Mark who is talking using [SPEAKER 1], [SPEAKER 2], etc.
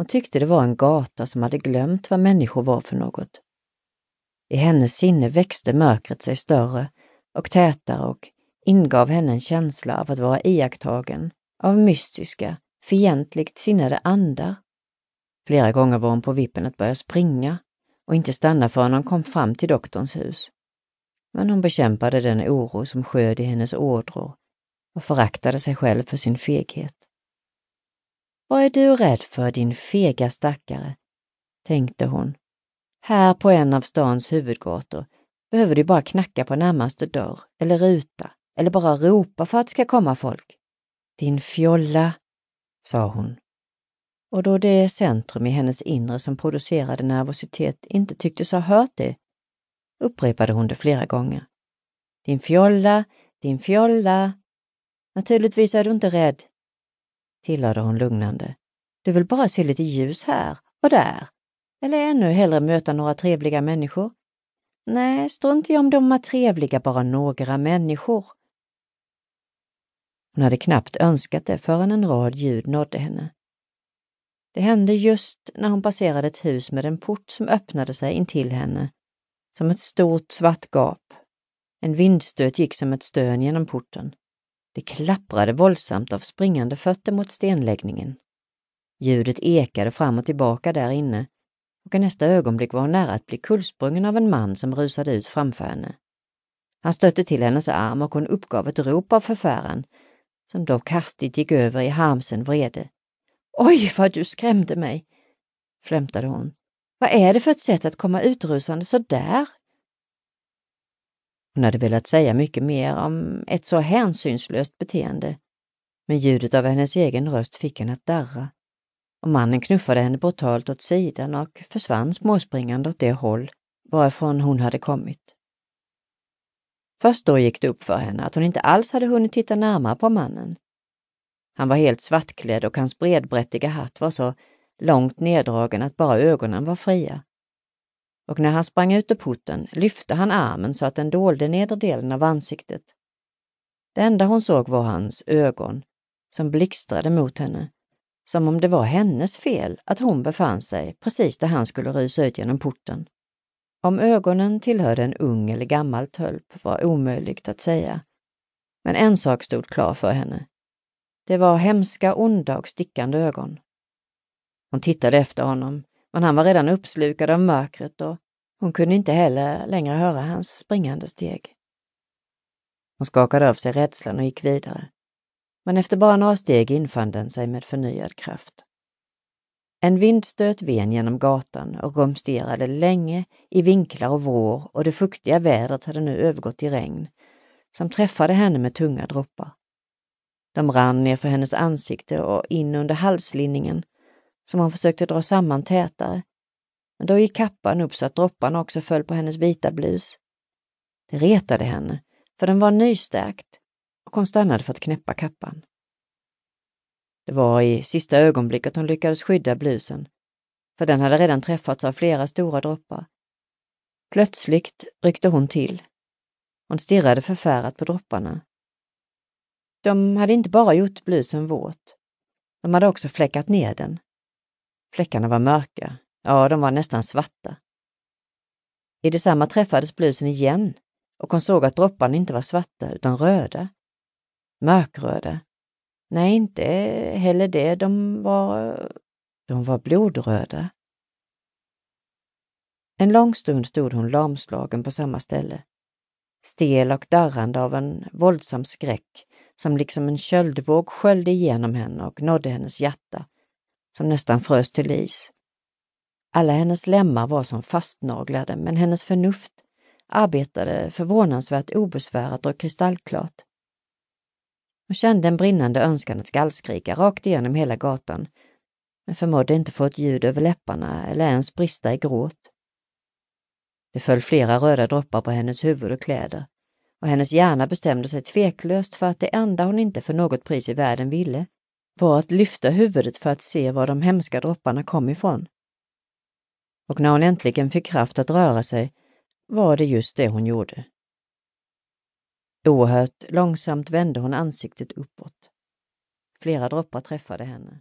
[SPEAKER 1] Hon tyckte det var en gata som hade glömt vad människor var för något. I hennes sinne växte mörkret sig större och tätare och ingav henne en känsla av att vara iakttagen av mystiska, fientligt sinnade andar. Flera gånger var hon på vippen att börja springa och inte stanna förrän hon kom fram till doktorns hus. Men hon bekämpade den oro som sköd i hennes ådror och föraktade sig själv för sin feghet. Vad är du rädd för, din fega stackare? tänkte hon. Här på en av stans huvudgator behöver du bara knacka på närmaste dörr eller ruta eller bara ropa för att det ska komma folk. Din fjolla, sa hon. Och då det centrum i hennes inre som producerade nervositet inte tycktes ha hört det, upprepade hon det flera gånger. Din fjolla, din fjolla. Naturligtvis är du inte rädd, tillade hon lugnande. Du vill bara se lite ljus här och där. Eller ännu hellre möta några trevliga människor. Nej, strunt i om de är trevliga, bara några människor. Hon hade knappt önskat det förrän en rad ljud nådde henne. Det hände just när hon passerade ett hus med en port som öppnade sig intill henne, som ett stort svart gap. En vindstöt gick som ett stön genom porten. Det klapprade våldsamt av springande fötter mot stenläggningen. Ljudet ekade fram och tillbaka där inne och i nästa ögonblick var hon nära att bli kullsprungen av en man som rusade ut framför henne. Han stötte till hennes arm och hon uppgav ett rop av förfäran som dock hastigt gick över i harmsen vrede. Oj, vad du skrämde mig! flämtade hon. Vad är det för ett sätt att komma utrusande så där? Hon hade velat säga mycket mer om ett så hänsynslöst beteende, men ljudet av hennes egen röst fick henne att darra och mannen knuffade henne brutalt åt sidan och försvann småspringande åt det håll varifrån hon hade kommit. Först då gick det upp för henne att hon inte alls hade hunnit titta närmare på mannen. Han var helt svartklädd och hans bredbrättiga hatt var så långt neddragen att bara ögonen var fria. Och när han sprang ut ur porten lyfte han armen så att den dolde nedre delen av ansiktet. Det enda hon såg var hans ögon, som blixtrade mot henne, som om det var hennes fel att hon befann sig precis där han skulle rusa ut genom porten. Om ögonen tillhörde en ung eller gammal tölp var omöjligt att säga. Men en sak stod klar för henne. Det var hemska, onda och stickande ögon. Hon tittade efter honom, men han var redan uppslukad av mörkret och hon kunde inte heller längre höra hans springande steg. Hon skakade av sig rädslan och gick vidare. Men efter bara några steg infann den sig med förnyad kraft. En vindstöt ven genom gatan och rumsterade länge i vinklar och vrår och det fuktiga vädret hade nu övergått i regn, som träffade henne med tunga droppar. De rann ner för hennes ansikte och in under halslinningen, som hon försökte dra samman tätare. Men då gick kappan upp så att dropparna också föll på hennes vita blus. Det retade henne, för den var nystärkt och hon stannade för att knäppa kappan. Det var i sista ögonblicket hon lyckades skydda blusen, för den hade redan träffats av flera stora droppar. Plötsligt ryckte hon till. Hon stirrade förfärat på dropparna. De hade inte bara gjort blusen våt, de hade också fläckat ner den. Fläckarna var mörka, ja, de var nästan svarta. I detsamma träffades blusen igen och hon såg att dropparna inte var svarta utan röda. Mörkröda, Nej, inte heller det. De var, de var blodröda. En lång stund stod hon lamslagen på samma ställe. Stel och darrande av en våldsam skräck som liksom en köldvåg sköljde igenom henne och nådde hennes hjärta, som nästan frös till is. Alla hennes lemmar var som fastnaglade, men hennes förnuft arbetade förvånansvärt obesvärat och kristallklart. Hon kände en brinnande önskan att gallskrika rakt igenom hela gatan, men förmådde inte få ett ljud över läpparna eller ens brista i gråt. Det föll flera röda droppar på hennes huvud och kläder och hennes hjärna bestämde sig tveklöst för att det enda hon inte för något pris i världen ville var att lyfta huvudet för att se var de hemska dropparna kom ifrån. Och när hon äntligen fick kraft att röra sig var det just det hon gjorde. Oerhört långsamt vände hon ansiktet uppåt. Flera droppar träffade henne.